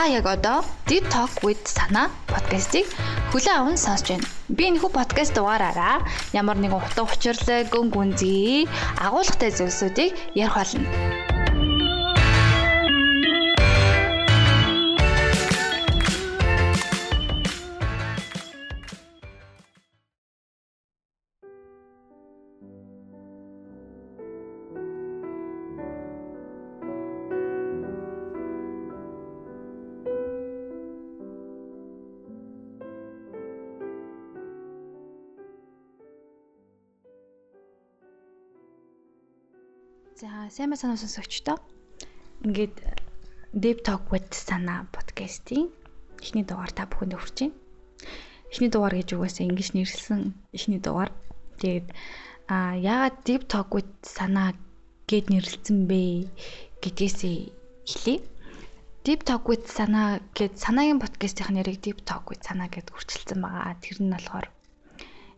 Та яг одоо Deep Talk with Sana подкастыг хүлээн аван сонсож байна. Би энэ хүү подкаст дугаараараа ямар нэгэн утга учирлаг, гүн гүнзгий, агуулгатай зүйлсүүдийг ярих болно. Сайн байна санаа сонсогчдоо. Ингээд Deep Talk with Sana подкастын эхний дугаар та бүхэнд хүрч байна. Эхний дугаар гэж угаасаа ингэж нэрлсэн эхний дугаар. Тэгээд а яагаад Deep Talk with Sana гэд нэрлсэн бэ гэдгээсээ эхлэе. Deep Talk with Sana гэд санаагийн подкастын нэрийг Deep Talk with Sana гэд хүрчилсэн байгаа. Тэр нь болохоор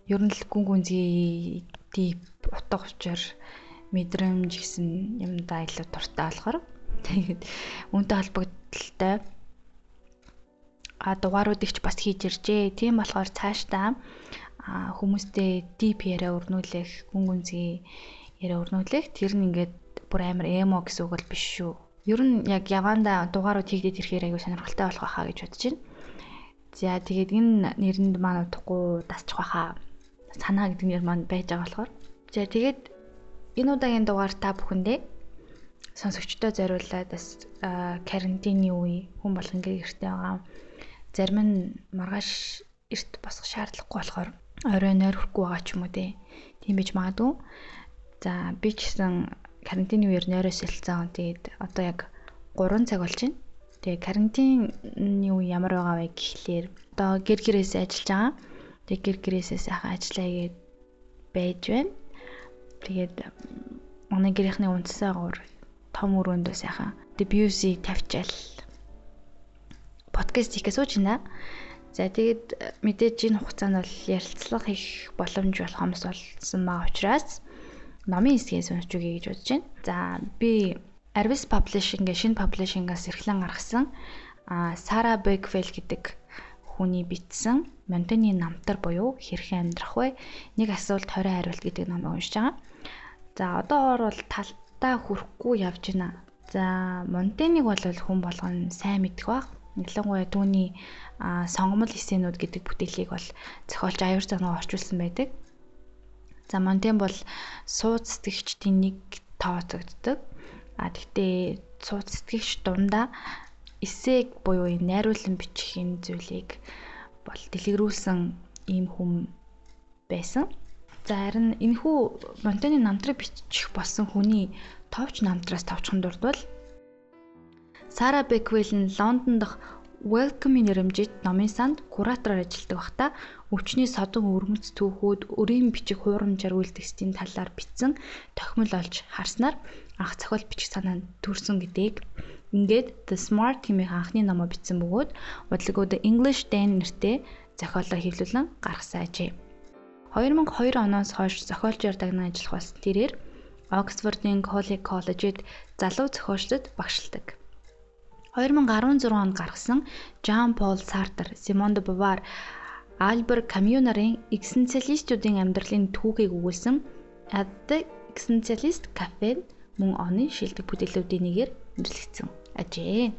ер нь л гүн гүнзгий deep утга учир мэдрэмж гэсэн юмдаа илүү дуртай болохоор тэгээд үүнтэй холбогдлолтой а дугааруудыг ч бас хийж иржээ. Тийм болохоор цаашдаа хүмүүстэй дип яриа өрнүүлэх, гүн гүнзгий яриа өрнүүлэх тэр нь ингээд бүр амар эмо гэсэн үг бол биш шүү. Ер нь яг яванда дугаарууд хийгдээд ирэхээр аягүй сонирхолтой болох байхаа гэж бодож байна. За тэгээд энэ нэрэнд маань утгагүй дасчих байхаа санаа гэдэг нэр маань байж байгаа болохоор. За тэгээд Энэ удаагийн дугаар та бүхэндээ сонсогчдоо зориулаад бас карантины үе хүн болгон гэртээ байгаа. Зарим нь маргааш эрт босох шаардлагагүй болохоор орой нойрхгүй байгаа ч юм уу тийм бич магадгүй. За би ч гэсэн карантины үеэр нойроос хэлцэн. Тэгээд одоо яг 3 цаг болж байна. Тэгээ карантины үе ямар байгаа вэ гэхлээр одоо гэр гэрээсээ ажиллаж байгаа. Тэгээ гэр гэрээсээ сайхан ажиллая гэд байж байна. Тэгээд манай гэрийнхний унтсаа гур том өрөөндөө сайхан дебюси тавьчаал подкаст хийхээ сууж байна. За тэгээд мэдээж энэ хугацаанд бол ярилцлага хийх боломж болох юмс болсон байгаа учраас номын хэсгээс уншиж үгэй гэж бодож байна. За би Arvis Publishing-ийн шинэ publishing-аас эрхлэн гаргасан Сара Бекфел гэдэг хүний бичсэн Монтаны намтар буюу хэрхэн амьдрах вэ? Нэг асуулт 20 хариулт гэдэг номыг уншиж байгаа. За одоогоор бол талтаа хүрхгүй явж байна. За Монтеныг бол хүн болгоно сайн мэдэх баг. Ялангуяа түүний сонгомол эсэнүүд гэдэг бүтээлийг бол зохиолч аюур зангаа орчуулсан байдаг. За Монтен бол сууд сэтгэгчдийн нэг тооцогддог. А тэгтээ сууд сэтгэгч дундаа эсэг буюу найруулан бичих энэ зүйлийг бол дэлгэрүүлсэн ийм хүн байсан. За харин энэхүү Монтаны намтрыг бичих болсон хүний товч намтраас товчхон дурдвал Сара Беквел нь Лондон дахь Welcome-ийн нэрэмжит номын санд куратороор ажилладаг байхдаа өвчний содон өрмөц түүхүүд өрийн бичих хуурамчаар үйлдэгсдийн талаар бичсэн тохимол олж харснаар анх зохиол бичих санаанд төрсөн гэдгийг ингээд The Smart хэмээх анхны номоо бичсэн бөгөөд удалгууд English Dan нэртэй зохиолоор хэвлүүлэн гаргасан ажээ. 2002 оноос хойш зохиолчоор дагнан ажиллах болсон тэрээр Оксфордын Холли коллежид залуу зохиолчдод багшилдаг. 2016 онд гаргасан Жан Пол Сартер, Симон де Бувар, Альбер Камю нарын экзистенциалистуудын амьдралын түүхийг өгүүлсэн At the Existentialist Cafe мөн оны шилдэг бүтээлүүдийн нэгээр нэрлэгдсэн ажээ.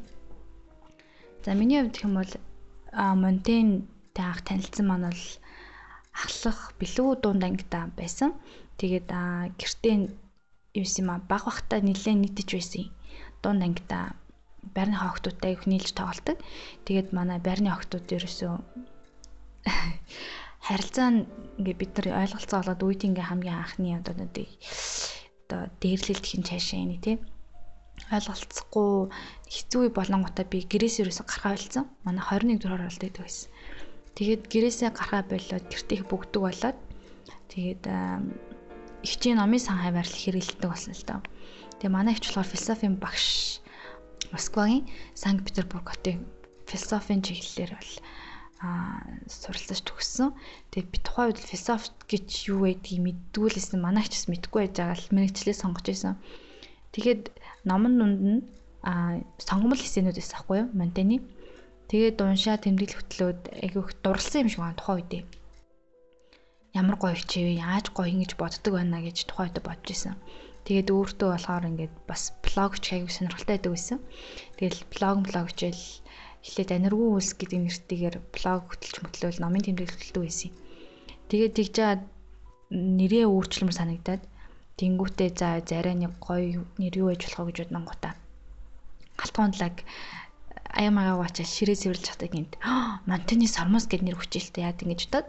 За миний хувьд юм бол Монтентэй анх танилцсан маань бол ахлах бэлүү дунд ангитай байсан. Тэгээд гэртээ юу юм а баг бахта нилээ нийтэж байсан. Дунд ангитай байрны хогтуудтай их нийлж тоглолдог. Тэгээд манай байрны хогтууд ерөөсөө харилцаа ингээ бид нар ойлголцоо болоод үйд ингээ хамгийн анхны одоо одоо дээрлэлт хин цаашаа эний тий ойлголцохгүй хэцүү болонгуудаа би гэрээс ерөөсө гаргаа байлцсан. Манай 21 дугаар оролдог байсан. Тэгээд гэрээсээ гарахаа болоод гэртээ бүгдэг болоод тэгээд ихчийн номын сан хаваарл хэрэгэлдэг болсон л доо. Тэгээ манай ихч болохоор философийн багш Москвагийн Санкт Петербург хотын философийн чиглэлээр бол а суралцаж төгссөн. Тэгээ би тухайн үед философи гэж юу байдгийг мэддгүүлсэн манайч бас мэдгүй байж байгаа л мэрэгчлээ сонгож байсан. Тэгээд номон дунд нь а сонгомл хэсэнүүдээс ахгүй юу Монтени Тэгээд уншаа тэмдэглэл хөтлөөд айгүйх дурлсан юм шиг байна тухайн үедээ. Ямар гоё хичээвэ, яаж гоё ингэж боддог байна гэж тухайн үедээ бодож исэн. Тэгээд өөртөө болохоор ингээд бас блог ч аягүй сонирхолтой байдаг байсан. Тэгэл блог блог хичээл эхлээд аниргүй үлс гэдэг нэртэйгээр блог хөтлөж мөтлөөл номын тэмдэглэл хөтэлдэг байсан. Тэгээд тэгж жаад нэрээ өөрчлөмөр санагдаад тэнгүүтээ за зарай нэг гоё нэр юу гэж болох вэ гэж бодсон гутаа. Галтгоонлаг аяамагаа уучаа ширээ цэвэрлж чаддаг гинт. Монтаны сармус гэд нэр хүчээлтэй яад ингэж бодоод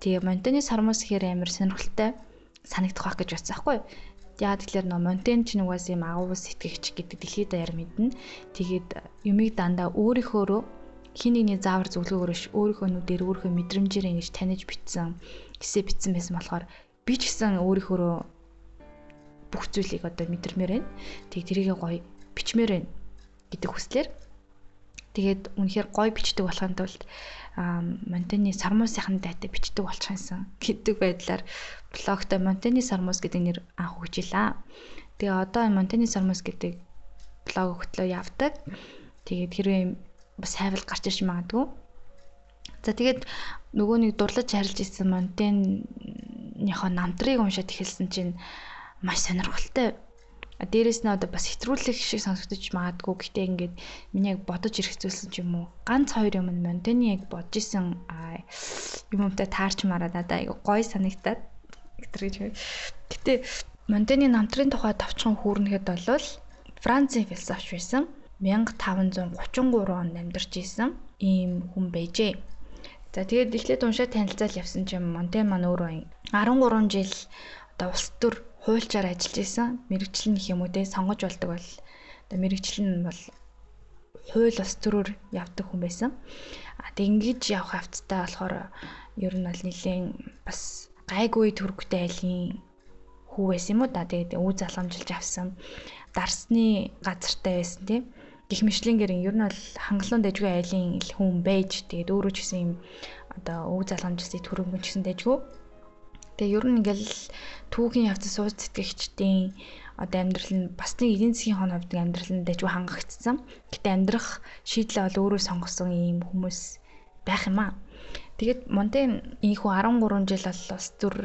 тэгээ монтаны сармус гэхээр амар сонирхолтой санагдах байх гэж бодсон аахгүй. Яа тэгэхээр нөө монтен ч нугаас юм агуу сэтгэгч гэдэг дэлхийд даяар мэднэ. Тэгээд юмыг дандаа өөрийнхөөрөө хин нэгний заавар зөвлөгөөрөш өөрийнхөө нүдээр өөрийнхөө мэдрэмжээр ингэж таних битсэн гисээ битсэн байсан болохоор би ч гэсэн өөрийнхөөрөө бүх зүйлийг одоо мэдрэмээр байна. Тэг тэрийг гоё бичмээр байна гэдэг хүслээр тэгээд үнэхээр гоё бичдэг болохын тулд Монтени Сармусынхан дайтай бичдэг болчихсон гэдэг байдлаар блогтой Монтени Сармус гэдэг нэр анх өгчлээ. Тэгээ одоо Монтени Сармус гэдэг блог хөтлөө явдаг. Тэгээд хэрвээ бас хайвал гарч ирж магадгүй. За тэгээд нөгөө нэг дурлаж харилж исэн Монтенийхоо намтрыг уншаад эхэлсэн чинь маш сонирхолтой дээрэс нь одоо бас хэтрүүлэх шиг сонсогдож магадгүй. Гэхдээ ингээд миний яг бодож ирэхцүүлсэн ч юм уу. Ганц хоёр юм нь Монтени яг бодож исэн юмтай таарч мараад надаа айгу гоё санагтаад гэтэр гэж. Гэтэ Монтени намтрын тухай товчхон хүүрнэхэд болвол Францын философч байсан. 1533 онд амьдарч исэн ийм хүн байжээ. За тэгээд эхлээд уншаад танилцал явсан чинь Монтен маань өөрөө 13 жил одоо улс төр хуульчаар ажиллаж исэн мэрэгчлэн гэх юм уу те сонгож болдог бол одоо мэрэгчлэн бол хууль ус төрөөр явдаг хүн байсан. А тэг ингэж явах хавцтай болохоор ер нь бол нэлийн бас гайгүй төрхтэй айлын хүү байсан юм уу да. Тэгээд үе залгамжилж авсан. Дарсны газартай байсан тийм. Гэх мэтлэнгээр ер нь бол хангалуун дэжгүй айлын хүн байж тэгээд өөрөө ч гэсэн юм одоо өв залгамжилсыг төрөнгөн ч гэсэн дэжгүй Тэгээ ер нь ингээл түүхийн явцад сууц сэтгэгчдийн одоо амьдрал нь бас нэг эдийн засгийн хон хувьд амьдрал нь дэжгүй хангагдсан. Гэтэ амьдрах шийдлээ бол өөрөө сонгосон ийм хүмүүс байх юм аа. Тэгэд Монтен ийхүү 13 жил бол бас зүр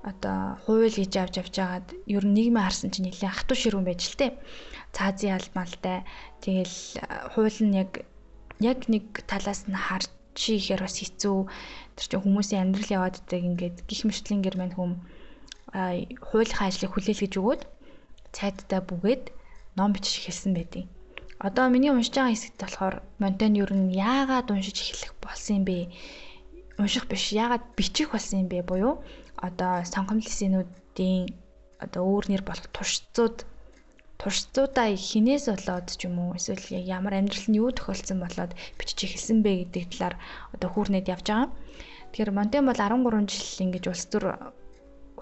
одоо хууль гэж авч авч жагаад ер нь нийгмээ харсан чинь нэлээд хатуу ширүүн байж л тээ. Цаазын алмалтай. Тэгэл хууль нь яг яг нэг талаас нь харж ихээр бас хэцүү тэр чинь хүмүүсийн амьдрал яваад байдаг ингээд гих мэтлэнгэр мань хүм хуулийнхаа ажлыг хүлээлгэж өгөөд цайдтай бүгээд ном бичих эхэлсэн байдیں۔ Одоо миний уншиж байгаа хэсэгт болохоор Монтен ер нь яагаад уншиж эхлэх болсон юм бэ? Унших биш, яагаад бичих болсон юм бэ буюу одоо сонгомжлол эсэнүүдийн одоо өөр нэр болох туршицууд туршицуудаа хинээс болоод ч юм уу эсвэл ямар амьдрал нь юу тохиолдсон болоод бичиж эхэлсэн бэ гэдэг талаар одоо хүүрнэд явж байгаа. Тэгэхээр Монтен бол 13 жил ингэж улс төр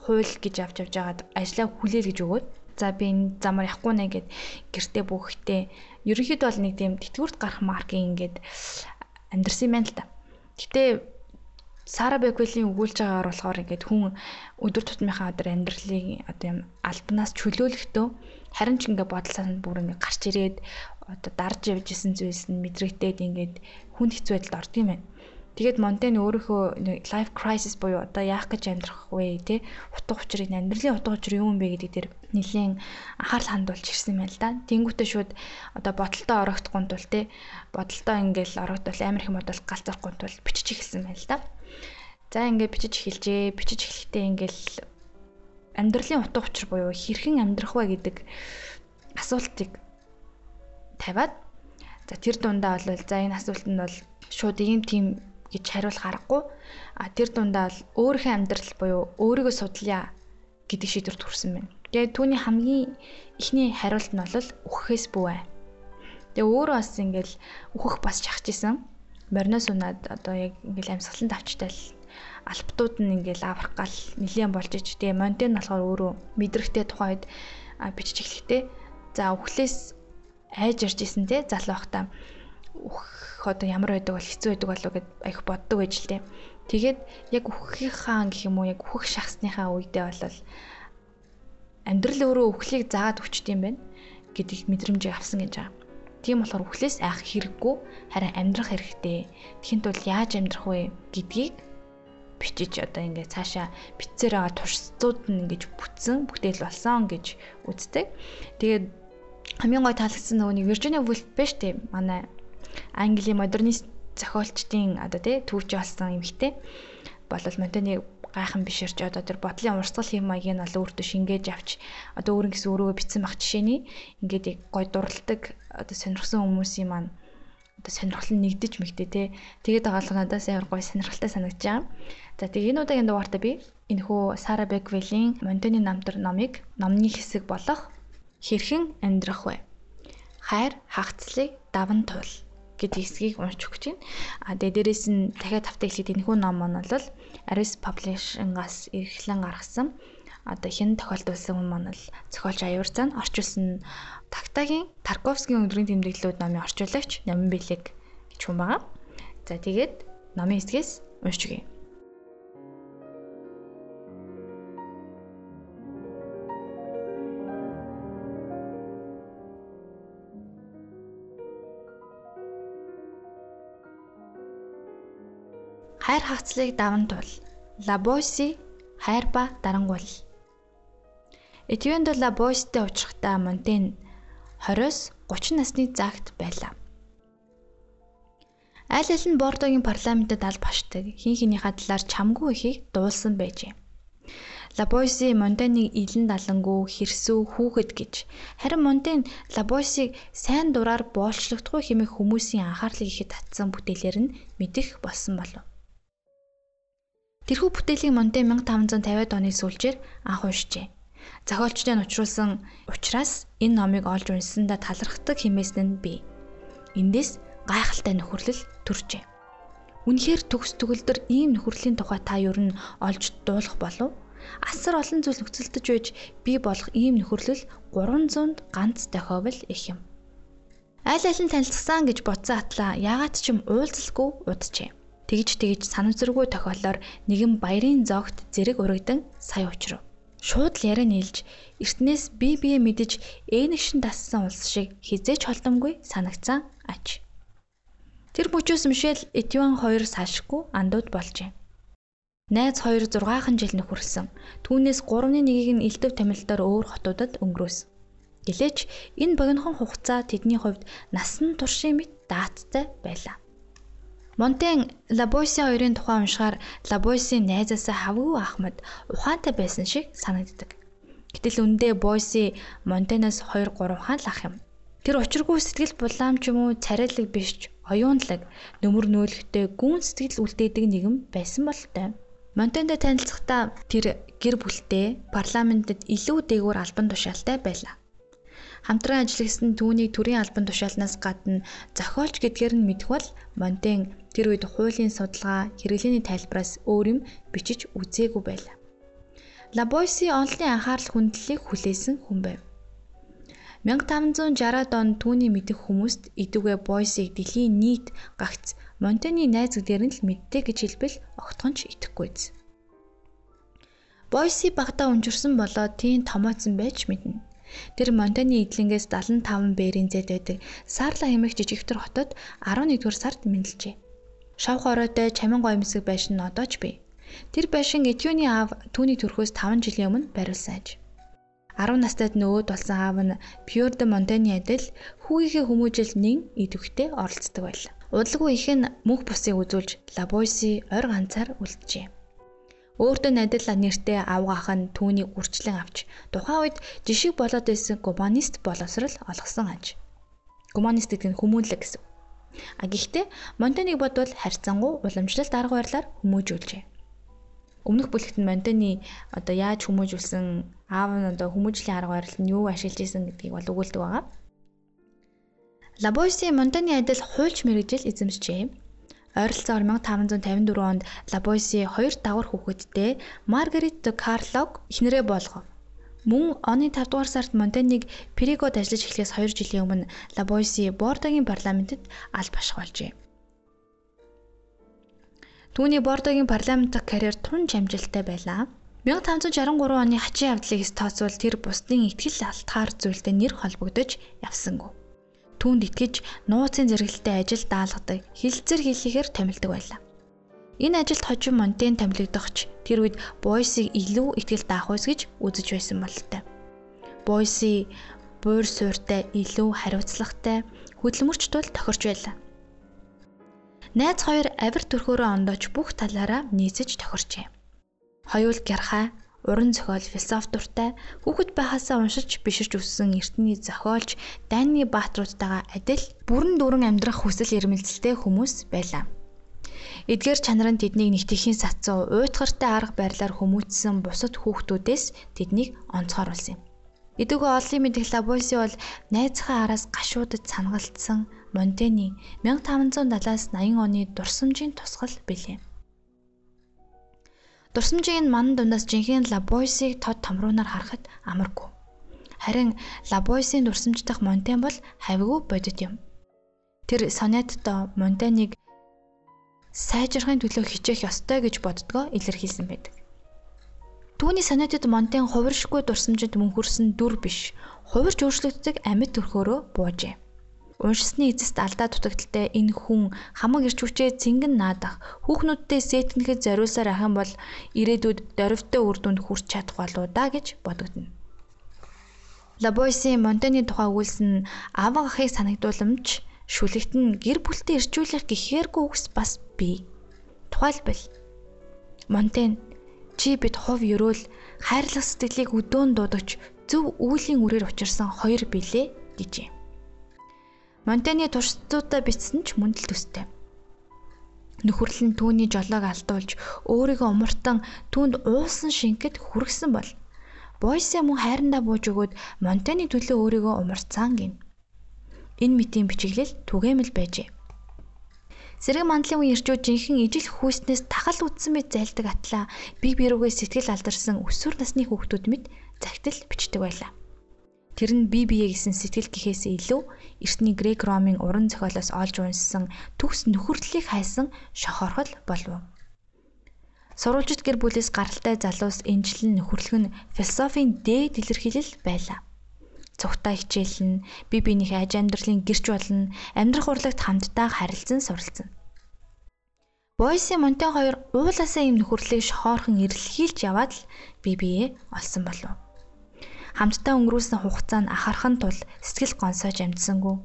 хууль гэж авч явж байгаад ажлаа хүлээл гэж өгөөд за би энэ замаар явахгүй нэ гэд гэртээ бүхэхдээ ерөнхийдөө бол нэг тийм тэтгэврт гарах маркийн ингээд амьдрсан юм байна л та. Гэтэ Сара Беквелийн өгүүлж байгаагаар болохоор ингээд хүн өдөр тутмынхаа өдөр амьдралыг одоо юм альбанаас чөлөөлөхдөө харин ч ингээд бодол санаа бүр ингээд гарч ирээд одоо дарж явж исэн зүйлс нь мэдрэгдээд ингээд хүнд хэцүү байдалд ордог юм байна. Тэгээд Монтен өөрийнхөө life crisis буюу одоо яах гэж амьдрах вэ те утга учирыг амьдралын утга учир юу юм бэ гэдэг дээр нэлийн анхаарал хандуулж ирсэн юм байна л да. Тэнгүүтээ шууд одоо бодолтой орохдохгүй тул те бодолтой ингээл орохдол амар их модал галзахгүй тул бичиж эхэлсэн байна л да. За ингээд бичиж эхэлжээ. Бичиж эхлэхдээ ингээл амьдралын утга учир буюу хэрхэн амьдрах вэ гэдэг асуултыг тавиад за тэр дундаа бол за энэ асуултанд бол шууд ийм тийм гэж хариулах аргагүй. А тэр дундаа л өөрийнхөө амьдрал буюу өөрийгөө судлаа гэдэг шийдвэрт хүрсэн байна. Тэгээд түүний хамгийн ихний хариулт нь бол үхэхээс бүүвэ. Тэгээ өөрөө бас ингээл үхэх бас чахж исэн. Мориноос унаад одоо яг ингээл амьсгалан давчтай л албатууд нь ингээл аврах гал нэлээд болж ич. Тэгээ Монтен болохоор өөрөө мэдрэгтэй тухайд бичиж эхлэхдээ за үхлээс айж ирж исэн те залуу хахта үхэх одоо ямар байдаг бол хэцүү байдаг болов гэд айх боддог байж л тээ. Тэгээд яг үххийнхаа гэх юм уу яг үхэх шахсныхаа үедээ бол амьдрал өөрөө үхлийг заагаад өчт юм байна гэдгийг мэдрэмжийг авсан гэж байгаа. Тийм болохоор үхлээс айх хэрэггүй харин амьдрах хэрэгтэй. Тэхийн тулд яаж амьдрах вэ гэдгийг бичиж одоо ингээд цаашаа битсээр байгаа туршицууд нь ингэж бүтсэн бүтээл болсон гэж үздэг. Тэгээд хамгийн гой таалагдсан нөгөө нэг Virginia Woolf биш үү? Манай Английн модернист зохиолчдын одоо тий түүж болсон эмэгтэй болол Монтений гайхан бишэрч одоо тэр бодлын урсгал хэм маягийг нь бол өөртөө шингээж авч одоо өөрөнгө гэсэн өөрийгөө битсэн баг жишээний ингээд яг гой дурладаг одоо сонирхсан хүмүүсийн маань одоо сонирхол нь нэгдэж мэгтэй те тэгээд байгаа л надаас ямар гой сонирхолтой санагдаж байгаа. За тэгээ энэ удаагийн дугаартаа би энэхүү Сара Беквелийн Монтений намтар номыг номны хэсэг болох хэрхэн амьдрах вэ? Хайр хагцлыг даван туул гэдэг хэсгийг уншиж өгч байна. А тэгээ дээрэс нь дахиад тавтай хэлэхэд энэхүү ном нь бол Aris Publishing-аас эрхлэн гаргасан одоо хэн тохиолдуулсан юм маань л зохиолч аюур цан орчуулсан Тактагийн Тарковскийн өдрийн тэмдэглэлүүд номын орчуулагч Намин Бэлэг гэж хүн байгаа. За тэгээд номын хэсгээс уншиж өгье. Хайр хагцлыг даван тул. Лабойси хайр ба дарангуул. Этюен де Лабойстэй уулзахдаа Монтен 20-с 30 насны загт байлаа. Айл ал нь Бордогийн парламентэд аль башдаг хин хинийхээ талаар чамгүй ихийг дуулсан байжээ. Лабойси Монтеныг илэн далангуу хэрсүү хүүхэд гэж харин Монтен Лабойсиг сайн дураар боолчлогдохгүй хэмээх хүмүүсийн анхаарлыг ихэд татсан бүтээлээр нь мэдэх болсон болов. Тэрхүү бүтээлийн Монте 1550-ад оны сүүлчээр анх уншжээ. Зохиолчдын учруулсан учраас энэ номыг олж уншсандаа талархдаг хэмээсэн нь би. Эндээс гайхалтай нөхөрлөл төржээ. Үнэхээр төгс төгөлдөр ийм нөхөрлийн тухай та юу н олж дуулах болов? Асар олон зүйл нөхцөлдөж байж би болох ийм нөхөрлөл 300-д ганц тохиовол их юм. Айл аль нь танилцсан гэж бодсон атлаа яагаад ч юм уулзалгүй уджээ. Тэгж тэгж санамсаргүй тохиолоор нэгэн баярын зогт зэрэг урагдан сая учрав. Шууд л яриа нийлж эртнээс бие бие мэдэж ээнэгшин дассан улс шиг хизээч холдомгүй санагцсан аж. Тэр мөчөөс Мишель Этюан хоёр сашгүй андууд болжээ. Найз хоёр 6хан жил нөхөрлсөн. Түүнээс 3-ны нэгийг нь элдв тамилтаар өөр хотуудад өнгөрөөсөн. Гэлээч энэ богинохон хугацаа тэдний хувьд насан туршийн мэт дааттай байлаа. Монтен Лабойси хоёрын тухай уншихаар Лабойсийн найзаасаа хавгүй Ахмад ухаантай байсан шиг санагддаг. Гэтэл үндэ Бойси Монтенаас 2 3 хаан лах юм. Тэр учиргүй сэтгэл булаам ч юм уу царайлаг биш ч оюунлаг нөмөр нөөлөгтэй гүн сэтгэл үлдээдэг нэгэн байсан болтой. Монтентэй танилцахдаа тэр гэр бүлтэй парламентэд илүү дээгүүр албан тушаалтай байлаа. Хамтран ажиллагсан түүний төрийн албан тушаалнаас гадна зохиолч гэдгээр нь мэдэх бол Монтен тэр үед хуулийн судалгаа, хэрэглээний тайлбараас өөр юм бичиж үзээгүй байлаа. Лабойси онлын анхаарал хүндлэлийг хүлээсэн хүн байв. 1560-ад онд түүний мэдих хүмүүст идүгэ Бойсыг дэлхийн нийт гагц Монтений найз гэдгээр нь л мэддэг гэж хэлбэл огтхонч итгэхгүйз. Бойси багтаа унжирсан болоод тийм томооцсон байж мэднэ. Тэр Монтаны эдлэнгээс 75 бэрийн зэд байдаг Сарла хэмээх жижигтэр хотод 11-р сард мэндэлжээ. Шав хоройтой чамин гоёмсог байшин нь одоо ч бий. Тэр байшин Этюний аав түүний төрхөөс 5 жилийн өмнө бариулсан аж. 10 настайд нөгөөд болсон аав нь Пьер де Монтаны адил хүүгийнхээ хүмүүжил нэн идэвхтэй оролцдог байлаа. Удалгүй их нь мөнх бусыг үзүүлж Лабойси ойр ганцаар үлджээ. Өөртөө найдал нэртэй авгаах нь түүнийг үрчлэн авч тухайн үед жишг болоод байсан гуманист боловсрал олгосон аж. Гуманист гэдэг нь хүмүүнлэг гэсэн. А гэхдээ Монтаниг бодвол харьцангуй уламжлалт арга барилаар хүмүүжүүлжээ. Өмнөх бүлэгт нь Монтаны одоо яаж хүмүүжүүлсэн аав нь одоо хүмүүжлийн арга барил нь юу ашиглаж исэн гэдгийг бол өгүүлдэг байгаа. Лабойси Монтаны адил хуульч мэрэгжил эзэмшжээ. Ойролцоогоор 1554 онд Лабойси хоёр давар хүүхэдтэй Маргарит де Карлог эхнэрээ болгов. Мөн оны 5 дугаар сард Монтениг Перигод ажиллаж эхлэхээс 2 жилийн өмнө Лабойси Бордогийн парламентэд аль башх болжээ. Түүний Бордогийн парламент дахь карьер тун амжилттай байлаа. 1563 оны хачийн явдлыг тооцвол тэр бусдын ихтгэл алтгаар зүйлтэй нэр холбогдож явсангүй. Түүнд итгэж нууцын зэрэгэлтэй ажил даалгадаг, хилцэр хийлэхээр томилдог байлаа. Энэ ажилд хожим Монтен томилогдохч тэр үед Бойсыг илүү ихтгэл даах үс гэж үзэж байсан бололтой. Бойси буур сууртай илүү хариуцлагатай хөдөлмөрч тул тохирч байлаа. Найз хоёр авир төрхөөрөө ондооч бүх талаараа нийцэж тохирчээ. Хоёул гярхай, уран зохиол, философи дуртай, хүүхэд байхасаа уншиж биширч өссөн эртний зохиолч Дайны Баатруудтайгаа адил бүрэн дүүрэн амьдрах хүсэл эрмэлзэлтэй хүмүүс байлаа. Эдгээр чанар нь тэднийг нэгтгэхийн сацуу, уйтгартай арга барилаар хүмүүжсэн бусад хүүхдүүдээс тэднийг онцгойруулсан юм. Эдгөө оллын мэдих Лабойси бол найзхаа араас гашуудад санагалдсан Монтени 1570-аас 80 оны дурсамжийн тусгал билээ. Дурсамжийн ман дундаас жинхэнэ Лабойсыг тод томруунаар харахад амаргүй. Харин Лабойсын дурсамж дахь Монтен бол хавьгүй бодит юм. Тэр сонетто Монтеныг сайжрахын төлөө хичээх ёстой гэж боддгоо илэрхийлсэн байдаг. Түүний санаатад Монтен хувиршгүй дурсамжид мөнхөрсөн дүр биш. Хувирч өөрчлөгддөг амьд төрхөөрөө буужээ. Уншсны эцэст алдаа дутагдaltaй энэ хүн хамаг ирч хүчээ цэнгэн наадах, хүүхнүүдтэй сэтгнэхэд зориулсаар ах юм бол ирээдүйд дөрвтэй үр дүнд хүрч чадах болоо да гэж бодогдно. Лабойси Монтены тухай өгүүлсэн аав ахыг санагдууламж шүлэгт нь гэр бүлтэй ирчүүлэх гэхээргүй үгс бас бий. Тухайлбал Монтен Чи бид хов ерөөл хайрлах сэтгэлийг өдөөн дуудагч зөв үүлийн үрээр учирсан хоёр билээ гэжээ. Монтаны туршицуудаа бичсэн ч мөн л төстэй. Нөхөрлөл нь түүний жолоог алдуулж өөрийгөө умартан түүнд уусан шингэд хүргсэн бол Бойсе мөн хайрандаа бууж өгөөд Монтаны төлөө өөрийгөө умарцаан гин. Энэ мэтийн бичиглэл түгээмэл байжээ. Сэрэг мандлын үеийн ирчүүд жинхэнэ ижил хүйснээс тахал үдсэн мэт зайлдаг атлаа бие биерүүгээ сэтгэл алдарсан өсвөр насны хүүхдүүд мэт загтал бичдэг байлаа. Тэр нь бие бие гэсэн сэтгэл гэхээс илүү эртний грек ромын уран зохиолоос олж унссан төгс нөхөрлөлийг хайсан шохорхол болов. Сурвалжит гэр бүлээс гаралтай залуус энжлэн нөхөрлөх нь философийн дээд илэрхийлэл байлаа цугтаа хичээлнэ, бие биенийхээ аж амьдралын гэрч болно, амьдрах урлагт хамтдаа харилцан суралцсан. Бойси Монтен хоёр уулаасаа юм нөхөрлөлийг шохоорхон эрэлхийлж яваад л бие биеэ олсон болов. Хамтдаа өнгөрүүлсэн хугацаа нь ахархан тул сэтгэл гонсоож амжсангүй.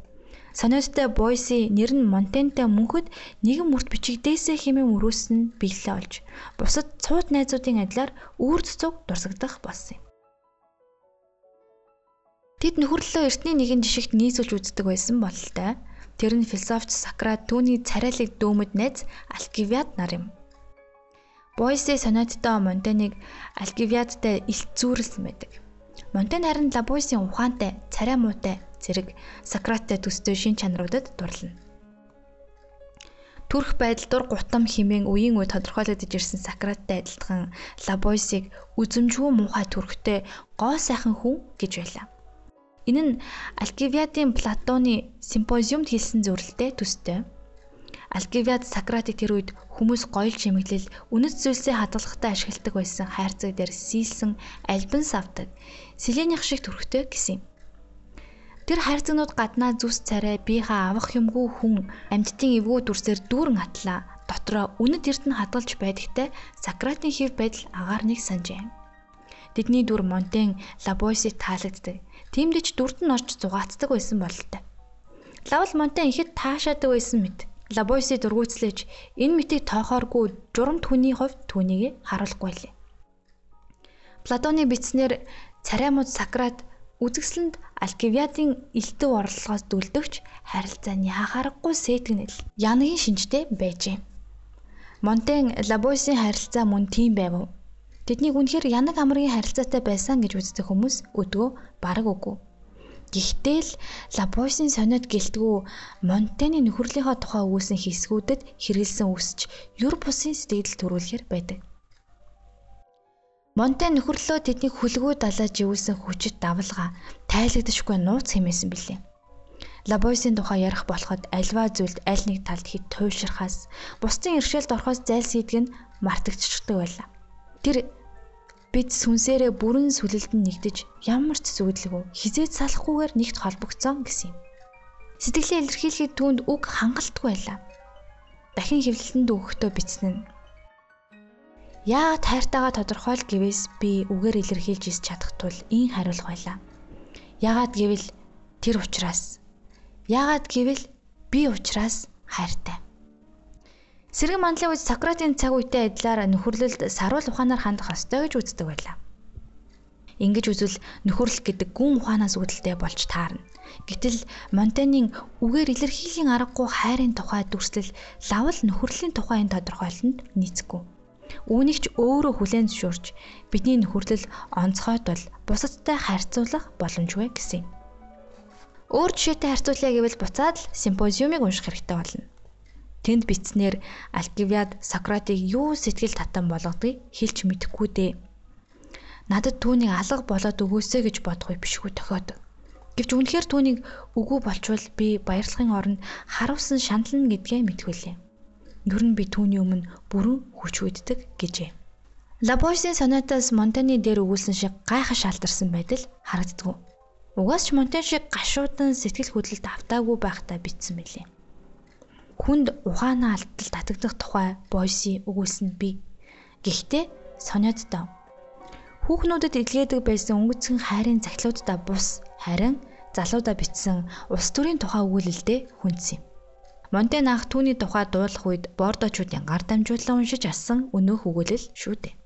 Сониоттой Бойси нэр нь Монтентэй мөнхөд нэгэн мөрт бичигдээсээ хэмээн өрөөсөн биелэлээ олж бусад цууд найзуудын адилаар үүр цэцэг дурсагдах болсон юм. Тэд нөхөрлөлөө эртний нэгэн жишгт нийцүүлж үздэг байсан бололтой. Тэр нь философч Сократ түүний царайлаг дөөмөд найз Алкивиад нар юм. Бойсе сонеттой Монтеныг Алкивиадтай илт зүүрлсэн байдаг. Монтен харин Лабойсын ухаантай, царай муутай зэрэг Сократтай төстэй шин чанаруудад дурлана. Төрх байдал дур гутам химэн үеийн үе тодорхойлогдож ирсэн Сократтай адилхан Лабойсыг үзэмжгүй муухай төрхтэй гоо сайхан хүн гэж байлаа. Энэ нь Алкивиадын Платоны симпозиумд хэлсэн зөвлөлтэй төстэй. Алкивиад Сократик тэр үед хүмүүс гоёл чимэглэл үнэт зүйлсээ хадгалагтай ашигладаг байсан хайрцаг дээр сийлсэн альбан савдаг Селених шиг төрхтэй гэсэн юм. Тэр хайрцагнууд гаднаа зүс царай биехээ авах юмгүй хүн амьдтын эвгүй дүрсээр дүүрэн атлаа дотроо үнэт эрдэнэ хадгалж байдагтай Сократын хэв байдал агаар нэг санджээ. Тэдний дүр Монтен Лабойсыг таалагддаг. Тиймдээ ч дүрд нь орж зугаацдаг байсан бололтой. Лавл Монтен ихэд таашаадаг байсан мэт. Лабойси дургуйцлээж энэ мэтийг тоохооргүй журамт хүний хувьд түүнийг харуулахгүй лээ. Платоны бичснэр цараймууд Сократ үзэгсэлэнд Алкивиадын элдв орлогоос дүлдөгч харилцаа нь яхаарахгүй сэтгнэл янагийн шинжтэй байжээ. Монтен Лабойсын харилцаа мөн тийм байв. Тэднийг үнэхээр янаг амрын харилцаатай байсан гэж үздэг хүмүүс өдгөө бараг үгүй. Гэхдээ л Лапойсын сониот гэлтгүү Монтены нөхөрлийнхөө тухай өгүүлсэн хэсгүүдэд хэрэгэлсэн үсч юр бусын сэтгэл төрүүлэхэр байдаг. Монтен нөхөрлөө тэднийг хүлгүү далаж ивүүлсэн хүчит давлгаа тайлагдашгүй нууц хэмээсэн билээ. Лабойсын тухай ярих болоход альва зүйлд аль нэг талд хэд туйлширхаас бусдын иршээлд орохоос зайлсхийдэг нь мартагдчихдаг байлаа. Тэр бид сүнсээрээ бүрэн сүлэлд нь нэгдэж ямар ч зүудлгүй хизээд салахгүйгээр нэгт холбогдсон гэсэн юм. Сэтгэлээ илэрхийлэхэд түүнд үг хангалтгүй байлаа. Дахин хэвлэлтэнд өгөхдөө бичсэн нь Яагаад хайртайгаа тодорхойл гэвээс би үгээр илэрхийлж ис чадах тул ийн хариулах байлаа. Яагаад гэвэл тэр учраас. Яагаад гэвэл би учраас хайртай. Сэргэн мандлын үед Сократын цаг үетэй адилаар нөхөрлөлд саруул ухаанаар хандах ёстой гэж үздэг байлаа. Ингэж үзвэл нөхөрлөх гэдэг гүн ухаанаас үүдэлтэй болж таарна. Гэтэл Монтенийн үгээр илэрхийллийн аргагүй хайрын тухай дүрслэл лавл нөхөрлийн тухайн тодорхойлолтод нийцэхгүй. Үүнийг ч өөрөө хүлээн зөвшөөрч бидний нөхөрлөл онцгойд бол бусадтай харьцуулах боломжгүй гэсэн юм. Өөр жишээтэй харьцуулъя гэвэл буцаад л симпозиумыг унших хэрэгтэй болно. Тэнд бичснээр Алкивиад Сократыг юу сэтгэл татан болгодгийг хэлж мэдэхгүй дээ. Надад түүнийг алга болоод өгөөсэй гэж бодохгүй бишгүй тохиодог. Гэвч үнэхээр түүнийг үгүй болчвол би баярлахын оронд харуулсан шанална гэдгээ мэдгүүлээ. Ер нь би түүний өмнө бүрэн хүч үйддэг гэжээ. Лабойсын сонатаас Монтаны дээр өгүүлсэн шиг гайхаш алдарсан байдал харагддгүй. Угаас ч Монтан шиг гашуудан сэтгэл хөдлөлт автаагүй байхдаа бичсэн мэлээ. Хүнд ухаанаа алдтал татагдах тухай Бойси өгүүлсэн би. Гэхдээ сониодтой Хүүхнүүдэд илгээдэг байсан өнгөцгөн хайрын захлуудаа бус харин залуудаа бичсэн улс төрийн тухай өгүүлэлдээ хүндсэн юм. Монтен ах түүний тухай дуулах үед бордочуудын гар дамжуулан уншиж асан өнөөх өгүүлэл шүү дээ.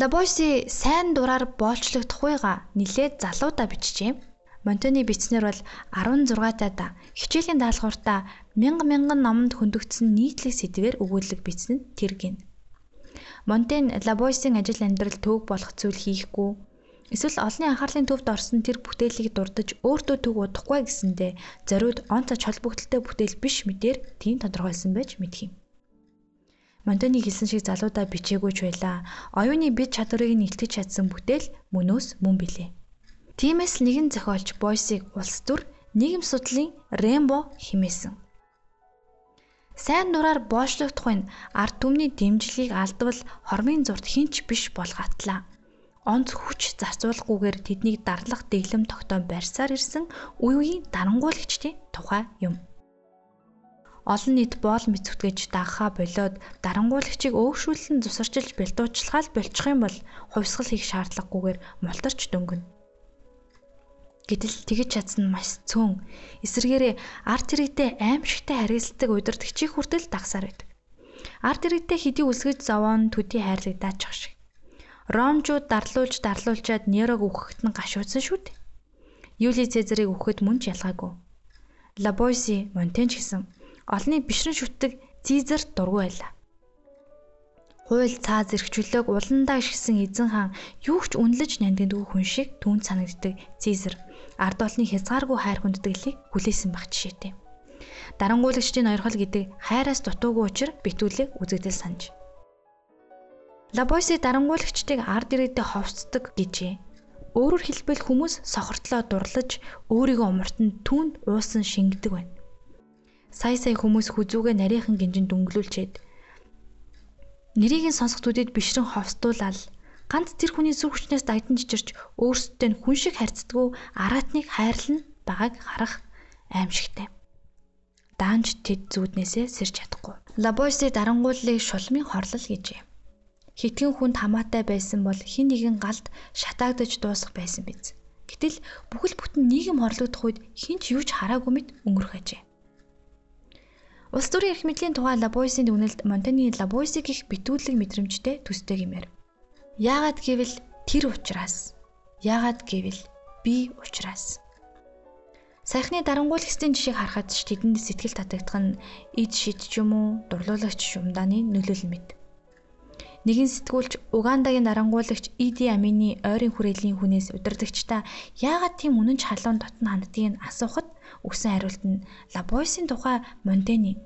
Лабойси сайн дураар боолчлох тухайга нилээд залуудаа бичжээ. Монтоны бичснэр бол 16 таа хичээлийн даалгавартаа мянга мянган номонд хөндөгдсөн нийтлэг сэдвээр өгүүлэг бичсэн тэр гин. Монтен Лабойсын ажил амьдрал төв болох зүйл хийхгүй Эсвэл олонний анхаарлын төвд орсон тэр бүтээлийг дурдж өөртөө төг удахгүй гэсэндэ зориуд онцож холбогдолтой бүтээл биш мэдээр тийм тодорхойлсон байж мэдх юм. Монтоны хэлсэн шиг залуудаа бичээгүй ч байлаа. Оюуны бит чадварыг нь илтгэж чадсан бүтээл мөнөөс мөн билээ. Тиймээс нэгэн зохиолч Бойсыг улс төр нийгэм судлалын Рембо химээсэн. Сайн дураар боочлогдох нь ард түмний дэмжлэгийг алдвал хормын зурд хинч биш болгоатлаа онц хүч зарцуулахгүйгээр тэднийг дарлах дэглэм тогтоом барьсаар ирсэн үе үеийн дарангуулагчдын тухай юм. Олон нийт боол мэцэгтгэж дагахаа болоод дарангуулагчийг өөгшүүлэн зусарчилж бэлдуучлахаа л болчих юм бол хувьсгал хийх шаардлагагүйгээр мултарч дөнгөнө. Гэтэл тэгж чадсан нь маш цөөн. Эсвэргээрээ арт иргэдэд аимшигтай харилцдаг удирдгчийг хүртэл дагсаар байдаг. Арт иргэдэд хэдий үлсгэж зовоон төдий хайрлагдаачих шиг. Ромчууд дарлуулж дарлуулчаад Нерог үхэхэд нь гашуудсан шүү дээ. Юли Цезарыг үхэхэд мөн ч ялгаагүй. Лабойси Монтенч гэсэн олны бишрэн шүтдэг Цезар дургүй байлаа. Хууль цаа зэрэгчлөөг уландаа гიშгсэн эзэн хаан юу ч үнэлж нандиндаг хүн шиг түүнд санагддаг Цезар ард олны хязгааргүй хайр хүндэтгэлийг хүлээсэн байх жишээтэй. Дарангуулагчдын ойрхол гэдэг хайраас дутуугүй учир битүүлэг үзэгдэл санаж. Лабойси дарангуулагчдыг ард ирээдээ ховцдог гэжээ. Өөрөөр хэлбэл хүмүүс сохортлоо дурлаж өөрийгөө умартанд түүнд уусан шингэдэг байна. Сая сая хүмүүс хүзүүгээ нарийнхан гинжинд дөнгөлүүлчихэд нэрийг нь сонсох төдөд бишрэн ховстуулаад ганц тэр хүний зүрх хүчнээс дагдан чичирч өөрсдөд нь хүн шиг харьцдаггүй араатныг хайрлан байгааг харах аимшигтай. Даанч тэд зүүднээсээ сэрж чадахгүй. Лабойси дарангууллыг шулмын хорлол гэжээ. Хитгэн хүнд хамаатай байсан бол хин нэгэн галд шатаагдаж дуусах байсан биз. Гэтэл бүхэл бүтэн нийгэм хорлогдох үед хинч юу ч хараагүй мэт өнгөрөх ажээ. Улс төрийн эрх мэдлийн тухай Лабойсын дүгнэлт Монтаны Лабойсыг их битүүлэг мэдрэмжтэй төстэй гэмээр. Яагаад гэвэл тэр учраас. Яагаад гэвэл би учраас. Саяхны дарангуулагчдын жишээг харахад ч тэдэнд сэтгэл татагдах нь ид шид ч юм уу дурлуулагч шумдааны нөлөөлөл мэд. Нэгэн сэтгүүлч Угандагийн дарангуулагч Иди Амины ойрын хүрээллийн хүнээс удирдагчдаа яагаад тийм үнэн ч халуун дотн ханддгийг асуухад өгсөн хариулт нь Лабойсын тухай Монтени,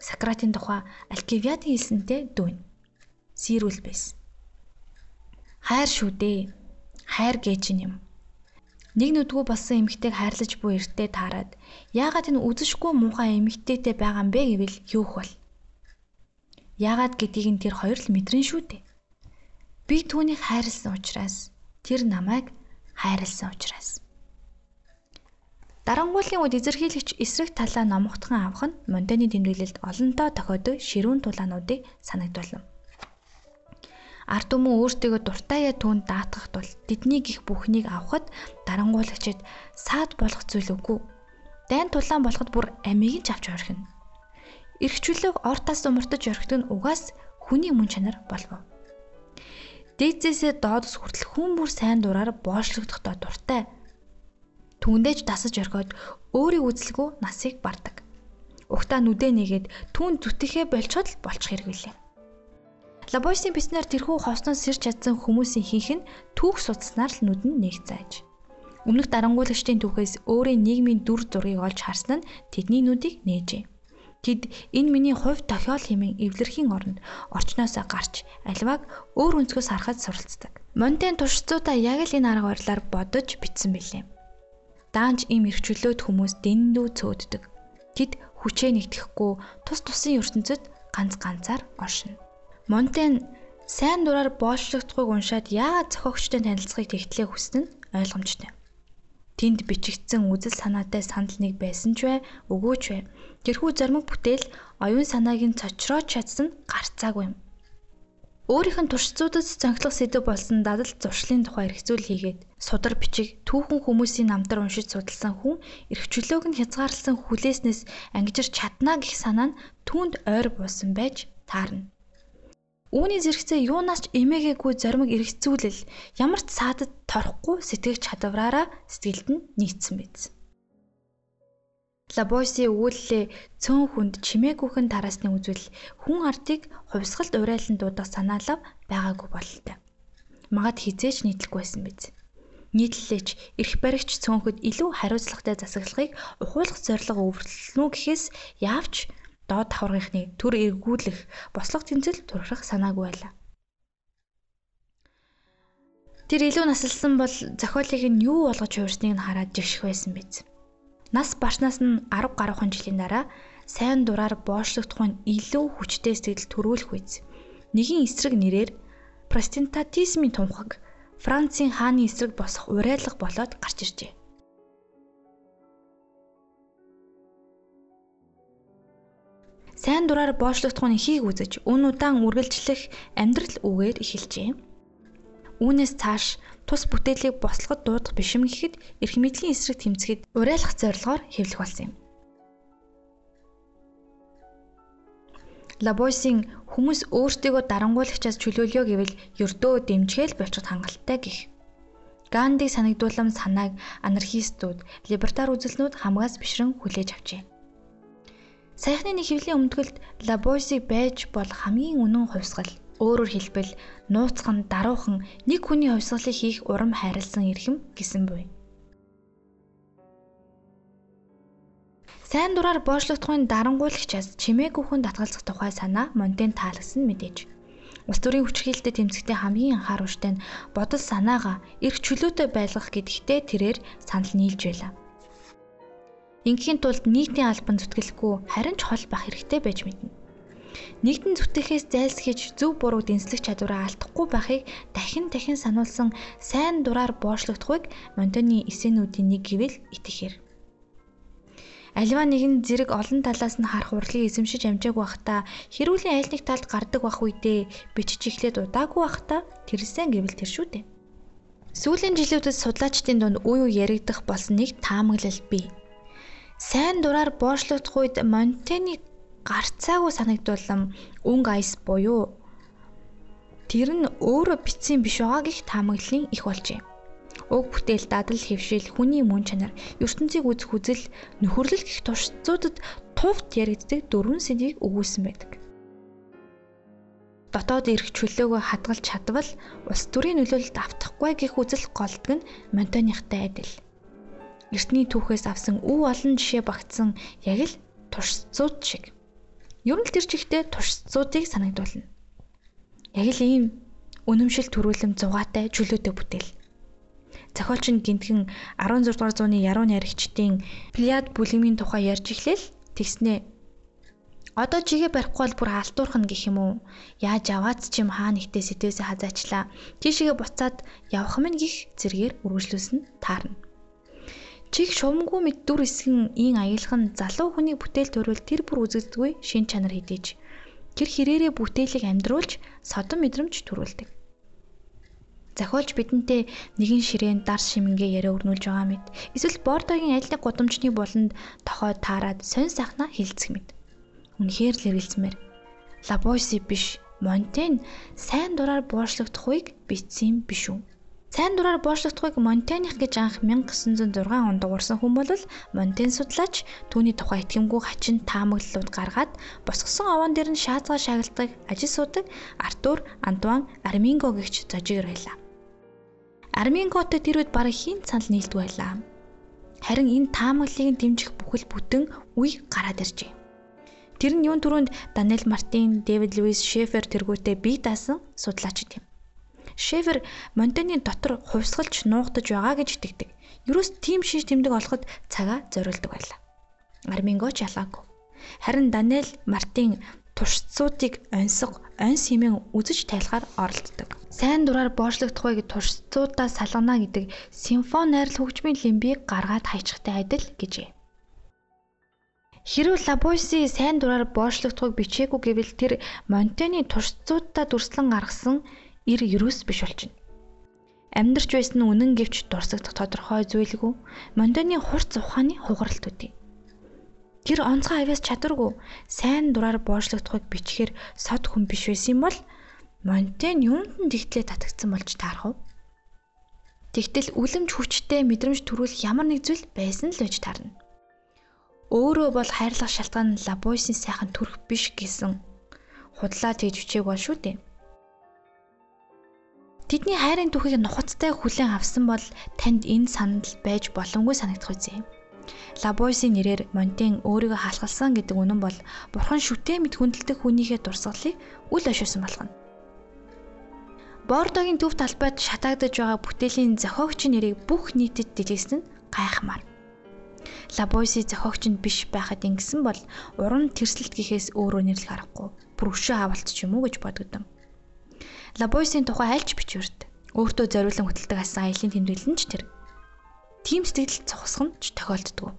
Сократын тухай Алкивиадын хэлсэнтэй дүүн. Сэрүүл байсан. Хайр шүү дээ. Хайр гэж юм. Нэг нүдгүй болсон эмэгтэйг хайрлаж буй эртээ таарад яагаад энэ үзэшгүй муухай эмэгтэйтэй байгаа юм бэ гэвэл юу хвал Яагаад гэдгийг нь тэр хоёр л мэдрэн шүү дээ. Би түүнийг хайрлсан учраас тэр намайг хайрлсан учраас. Дарангуулын үед эзэрхийлэгч эсрэг талаа номготхон авах нь Монтены тэмдэглэлд олонтоо тохиодог ширүүн тулаануудыг санагдуулна. Ард түмэн өөртөө дуртайя түүнд даатгах тул тэдний гих бүхнийг авахд дарангуулагчид саад болох зүйл үгүй. Дайн тулаан болоход бүр амийг нь авч орхино. Ирхчлөг ортоос умартаж орхидог нь угаас хүний мөн чанар болов. Дээдсээсээ доодос хүртэл хүн бүр сайн дураар боочлогдохдоо дуртай Түүндээж дасаж орхиод өөрийн үзэлгүй насыг бардаг. Угтаа нүдэ нэгээд түүн зүтгэхээ болчиход л болчих хэрэг билээ. Лабойсын биснэр тэрхүү хосноос сэрч чадсан хүмүүсийн хийх нь түүх судснаар л нүд нь нэг зааж. Өмнөх дарангуулагчдын түүхээс өөрийн нийгмийн дүр зургийг олж харсан нь тэдний нүдийг нээжээ. Тэд энэ миний хувь тохиол хэмээн эвлэрхийн оронд орчноосоо гарч альвааг өөр өнцгөөс харахад суралцдаг. Монтен туршицуудаа яг л энэ арга барилаар бодож бичсэн билээ даанч им эрхчлөөд хүмүүс дэндүү цөөддөг. Тэд хүчээ нэгтгэхгүй тус тусын ертөнцид ганц ганцаар оршино. Монтен сайн дураар боолчлогдохыг уншаад яагаад зохиогчтой танилцахыг тэгтлээ хүснэ нь ойлгомжтой. Тэнд бичигдсэн үзэл санаатай санал нэг байсан ч бай, өгөөч бай. Тэрхүү зармаг бүтээл оюун санааг нь цочроож чадсан гарцаагүй юм. Өөрийнх нь туршицуудад зонхлох сэдв болсон дадал зуршлын тухай эргцүүл хийгээд судар бичиг түүхэн хүмүүсийн намтар уншиж судалсан хүн эрхчлөөг нь хязгаарласан хүлээснээс ангижир чадна гэх санаа нь түүнд ойр буусан байж таарна. Үүний зэрэгцээ юунаас ч эмээгээгүй зоримог эргцүүлэл ямар ч саадад торхгүй сэтгэгч чадвараараа сэтгэлд нь нийцсэн биз. Лабойси өгүүллээ цөөн хүнд чимээгүйхэн тараасны үзвэл хүн ардыг хувьсгалд урайлан дуудах санаалав байгаагүй бололтой. Магад хизээч нийтлэхгүй байсан биз. Нийтлэлээч эрх баригч цөөнхөд илүү хариуцлагатай засаглахыг ухуулах зорилго өвөрлөнө гэхээс яавч доод давхаргийнхны төр эргүүлэх бослого тэмцэл турших санаагүй байлаа. Тэр илүү насалсан бол зохиолыг нь юу болгож хуурсныг нь хараад жигших байсан биз. Нас барснаас нь 10 гаруйхан жилийн дараа сайн дураар боочлогдох нь илүү хүчтэй сэтгэл төрүүлэх үйс. Нэгin эсрэг нэрээр протестантизмын тунхаг Францын хааны эсрэг босох урайлга болоод гарч иржээ. Сайн дураар боочлогдох нь хийг үзэж, үн удаан үргэлжлэх амьдрал үгээр эхэлжээ. Үүнээс цааш тус бүтээлийг бослоход дуудах бишим гэхэд эрх мэдлийн эсрэг тэмцэхэд урайлах зорилгоор хэвлэх болсон юм. Лабойсын хүмүүс өөртөө дарангуулагчаас чөлөөлё гэвэл ердөө дэмжгээл болчиход хангалттай гэх. Ганди санагдуулам санааг анархистууд, либертар үзэлнүүд хамгаас бишрэн хүлээж авчээ. Саяхны нэг хэвлийн өмтгөлд Лабойсыг байж бол хамгийн үнэн хувьсгал Өөрөөр хэлбэл нууцхан даруухан нэг хүний хувьсгалыг хийх урам хайрлсан эрхэм гэсэн буй. Сайн дураар боочлогдохын дарангуулагчаас чимээгүйхэн татгалзах тухай санаа Монтен таалагдсан мэдээж. Улс төрийн хүчрхийлэлтэй тэмцэхдээ хамгийн анхааруулжтай нь бодол санаагаа эрх чөлөөтэй байлгах гэдэгтээ тэрээр санал нийлж байлаа. Ингийн тулд нийтийн албан зүтгэлгүй харин ч хол байх хэрэгтэй байж мэднэ. Нэгдэн зүтгэхээс зайлсхийж зөв буруу дэнслэх чадвараа алдахгүй байхыг дахин дахин сануулсан сайн дураар боочлогдохыг Монтоны эсэнүүдийн нэг гэвэл итгэхэр. Аливаа нэгэн зэрэг олон талаас нь харах урлагийг эзэмшиж амжаагүй байхдаа хэрүүлийн аль нэг талд гардаг байх үедээ бичиж эхлээд удаагүй байхдаа тэрсэн гэвэл тэр шүү дээ. Сүүлийн жилүүдэд судлаачдын дунд үе үе яригдах болсон нэг таамаглал бий. Сайн дураар боочлогдох үед Монтены гарцаагүй санагдуулам өнгө айс буюу тэр нь өөрөө бичсэн биш байгаа гэх таамаглалын их болжээ. Уг бүтээл дадал хэвшил хүний мөн чанар ертөнцийг үзэх үзэл нөхөрлөл гэх туршицуудад тувт яригддаг дөрвөн сэдвийг өгүүлсэн байдаг. Дотоод ирэх чөлөөгөө хадгалж чадвал улс төрийн нөлөөлөлд автахгүй гэх үзэл голдог нь Монтоныхтай адил. Эртний түүхээс авсан өв олон жишээ багтсан яг л туршицууд шиг. Ер нь тэр чигтээ туршицуудыг санагдуулна. Яг л ийм үнэмшил төрүүлэм зугаатай чөлөөтэй бүтээл. Зохиолч нь гинтгэн 16 дугаар зууны яруу найрагчдын Плеяд бүлгмийн тухай ярьж эхлээл тэгснэ. Одоо чигээ барихгүй бол бүр алтуурах нь гэх юм уу? Яаж аваац чим хаа нэгтээ сэтвээсээ хазаачлаа. Тийшээгээ буцаад явах минь гих зэргээр үргэлжлүүлсэн таарна. Чих шумгүй мэд дүр эсгэн ийн аялах нь залуу хүний бүтээл төрөл тэр бүр үзэгддэггүй шин чанар хэдийж. Тэр хэрээрээ бүтээлийг амьдруулж содон мэдрэмж төрүүлдэг. Зохиолч бидэнтэй нэгэн ширээн дар шимингээ яриа өрнүүлж байгаа мэт. Эсвэл бордогийн нэг гудамжны буланд тохой таарад сонь сайхна хилцэх мэт. Үнэхээр л эргэлзмээр. Лабойси биш, Монтен сайн дураар буушлагдахыг бичсэн биш үү? Сайн дураар боочлогдохыг Монтених гэж анх 1906 онд дуурсан хүн бол Монтен судлаач түүний тухай итгэмгүй хачин таамаглалууд гаргаад босгосон овоон дээр нь шаазгаа шагналдаг, ажил суудаг Артур Антуан Арминго гэгч зожигэр байлаа. Арминготой тэр үед бараг хин санал нийлдэг байлаа. Харин энэ таамаглалыг дэмжих бүхэл бүтэн үе гараад иржээ. Тэр нь юун түрүүнд Даниэл Мартин, Дэвид Луис Шефер тэргүүтээ бие даасан судлаач гэв. Шефер Монтаны дотор хувьсгалж нуугдаж байгаа гэж итгэдэг. Юурээс тийм шиш тэмдэг олоход цагаа зориулдаг байлаа. Арминго ч ялгаагүй. Харин Даниэл Мартин туршицуудыг онсго, онс хэмээн үзэж тайлахаар оролддог. Сайн дураар боочлогдохыг туршицуудаа салгана гэдэг симфони найрал хөгжмийн лимбийг гаргаад хайчихтай адил гэжээ. Хэрвээ Лабойси сайн дураар боочлогдохыг бичээгүй гэвэл тэр Монтены туршицуудаа дүрслэн гаргасан эр ерөөс биш болчихно. Амьдарч байсан үнэн гэвч дурсагдах тодорхой зүйлгүй Мондоны хурц ухааны хугаралт үдий. Тэр онцгой авяас чадваргүй сайн дураар боочлогдохыг бичгээр сод хүн биш байсан юм бол Монтен юунд нь тэгтлээ татагдсан болж таарах вэ? Тэгтэл үлэмж хүчтэй мэдрэмж төрүүлэх ямар нэг зүйл байсан л гэж таарна. Өөрөө бол хайрлах шалтгаан Лабойсын сайхан төрөх биш гэсэн худлаа тэгж бичээг бол шүү дээ. Тэдний хайрын түүхийг нухацтай хүлээн авсан бол танд энэ санал байж боломгүй санагдах үзье. Лабойсын нэрээр Монтен өөрийгөө хаалгалсан гэдэг үнэн бол бурхан шүтээ мэд хүндэлдэг хүнийхээ дурсгалыг үл ошиосон болгоно. Бордогийн төв талбайд шатаагдж байгаа бүтээлийн зохиогчийн нэрийг бүх нийтэд дэлгэсэн нь гайхмаар. Лабойси зохиогч нь биш байхад ингэсэн бол уран тэрсэлт гэхээс өөрөө нэрлэх аргагүй. Бүр өшөө авалт ч юм уу гэж бодогдсон. Лабойсын тухай альч бичвэрт өөртөө зориулан хөтэлдэг асан аялын тэмдэглэл нь ч тэр. Тим сэтгэл цогсох нь ч тохиолддог.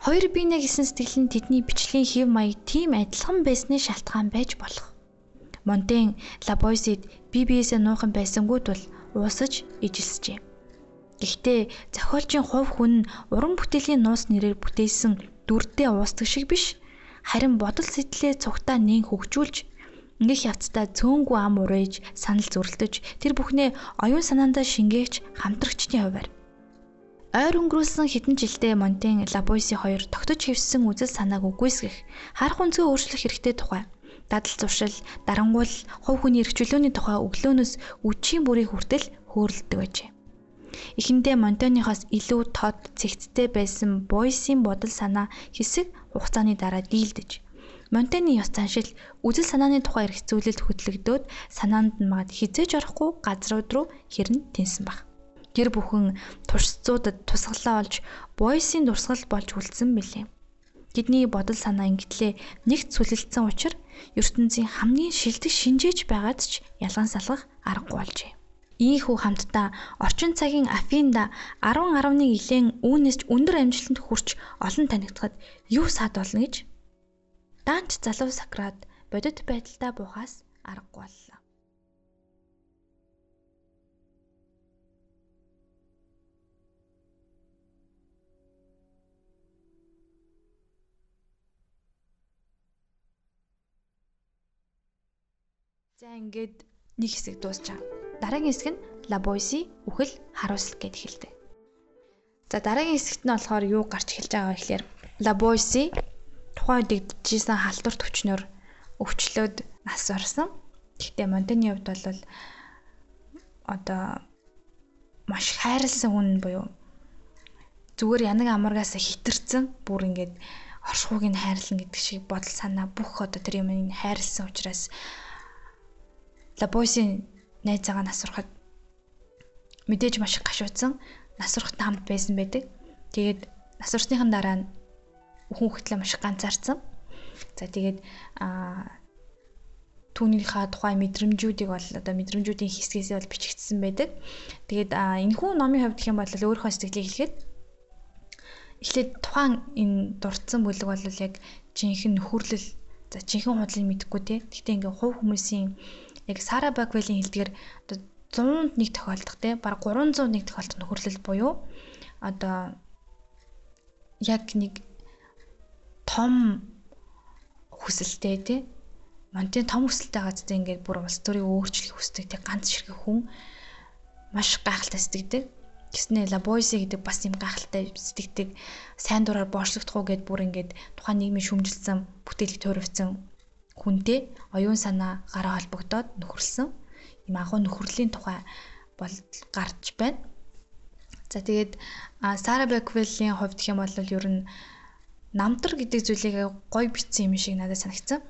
Хоёр биенэ гэсэн сэтгэл нь тэдний бичлэгийн хэв маяг тийм адилхан байсны шалтгаан байж болох. Монтен Лабойсид BBS-ээ нуухан байсангууд бол уусаж ижилсжээ. Гэхдээ зохиолчийн хувь хүн нь уран бүтээлийн нуус нэрээр бүтээсэн дүрдээ уусдаг шиг биш харин бодол сэтгэлээ цугтаа нээн хөгжүүлж Ингэх явцдаа цөөнгүй ам урэж, санал зүрэлдэж, тэр бүхнээ оюун санаандаа шингээгч хамтрагчдын хуваар. Ойр өнгөрүүлсэн хэдэн жилдээ Монтен Лабойси хоёр тогтож хэвссэн үзэл санааг үгүйсгэх, харах үнцгөө өөрчлөх хэрэгтэй тухай дадал зуршил, дарангуул, хувь хүний эрхчлөөний тухай өглөөнөөс үчийн бүрийн хүртэл хөөрөлдөг байжээ. Эхэндээ Монтеныхоос илүү тод цэгцтэй байсан Бойсийн бодол санаа хэсэг хугацааны дараа дийлдэж Монтены ёс заншил үзэл санааны тухай эргэцүүлэлд хөтлөгдөөд санаанд нь мад хизээж орохгүй газрууд руу хэрн тэнсэн баг. Гэр бүхэн туршицуудад тусгалаа олж Бойсийн дурсгал болж үлдсэн билээ. Тэдний бодол санаа ингэтлээ нэгт сүлэлцсэн учраас ертөнцийн хамгийн шилдэг шинжээж байгаад ч ялган салгах аргагүй болжээ. Ийхүү хамтдаа орчин цагийн Афинда 10 11 илэн үүнээс өндөр амжилтанд хүрч олон танигдахад юу саад болно гэж Даанч залуу Сократ бодит байдалтай буухаас аргагүй боллоо. За ингээд нэг хэсэг дуусчаа. Дараагийн хэсэг нь Лабойси үхэл харуулсал гэд эхэлдэг. За дараагийн хэсэгт нь болохоор юу гарч эхэлж байгаа вэ гэхээр Лабойси тухайн үед дэгдэжсэн халдвар төвчнөр өвчлөөд нас орсон. Гэхдээ Монтены хувьд бол одоо маш хайрлсан хүн буюу зүгээр янаг амаргаас хитэрсэн бүр ингээд оршихуйг нь хайрлан гэдэг шиг бодол санаа бүх одоо тэр юм хайрлсан учраас Лабойсын найзаагаа насрахад мэдээж маш гашуудсан насрахтай хамт байсан байдаг. Тэгээд насрсныхан дараа нь хүн хөтлөө маш ганцаарсан. За тэгээд аа түүнийхээ тухай мэдрэмжүүдийг бол одоо мэдрэмжүүдийн хэсгээсээ бол бичигдсэн байдаг. Тэгээд энэхүү номын хувьд гэх юм бол өөрийнхөө сэтгэлийг хэлэхэд эхлээд тухайн энэ дурдсан бүлэг бол яг жинхэнэ нөхөрлөл за жинхэнэ худлыг мэдэхгүй те. Гэхдээ ингээ хувь хүмүүсийн яг Сара Баквелийн хэлдгээр одоо 100-д нэг тохиолдох те баг 300 нэг тохиолдох нөхөрлөл буюу одоо яг нэг том хүсэлтэй тий Монтын том хүсэлтэй зү ингээд бүр улс төрийг өөрчлөх хүсдэг. Тий ганц ширхэг хүн маш гайхалтай сэтгэдэг. Гэснээр Лабойси гэдэг бас юм гайхалтай сэтгэдэг. Сайн дураар боочлогдох уу гэд бүр ингээд тухайн нийгмийн шүмжилсэн бүтээлийг төрөвцөн хүнтэй оюун санаа гараа холбогдоод нөхөрлсөн. Юм агуу нөхөрлийн тухай бол гарч байна. За тэгээд Сара Бэквеллийн хувьд юм бол ер нь намтар гэдэг зүйлийг гоё бичсэн юм шиг надад санагдсан.